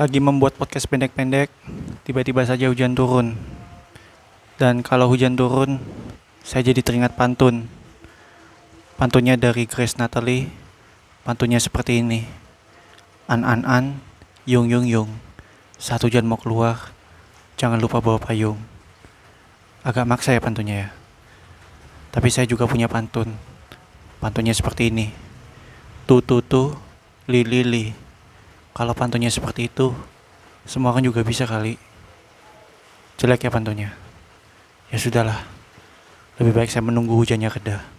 Lagi membuat podcast pendek-pendek, tiba-tiba saja hujan turun. Dan kalau hujan turun, saya jadi teringat pantun. Pantunnya dari Grace Natalie, pantunnya seperti ini. An an an, yung yung yung. Saat hujan mau keluar, jangan lupa bawa payung. Agak maksa ya pantunnya ya. Tapi saya juga punya pantun. Pantunnya seperti ini. Tu tu tu, li li li. Kalau pantunnya seperti itu, semua orang juga bisa kali. Jelek ya pantunnya. Ya sudahlah. Lebih baik saya menunggu hujannya reda.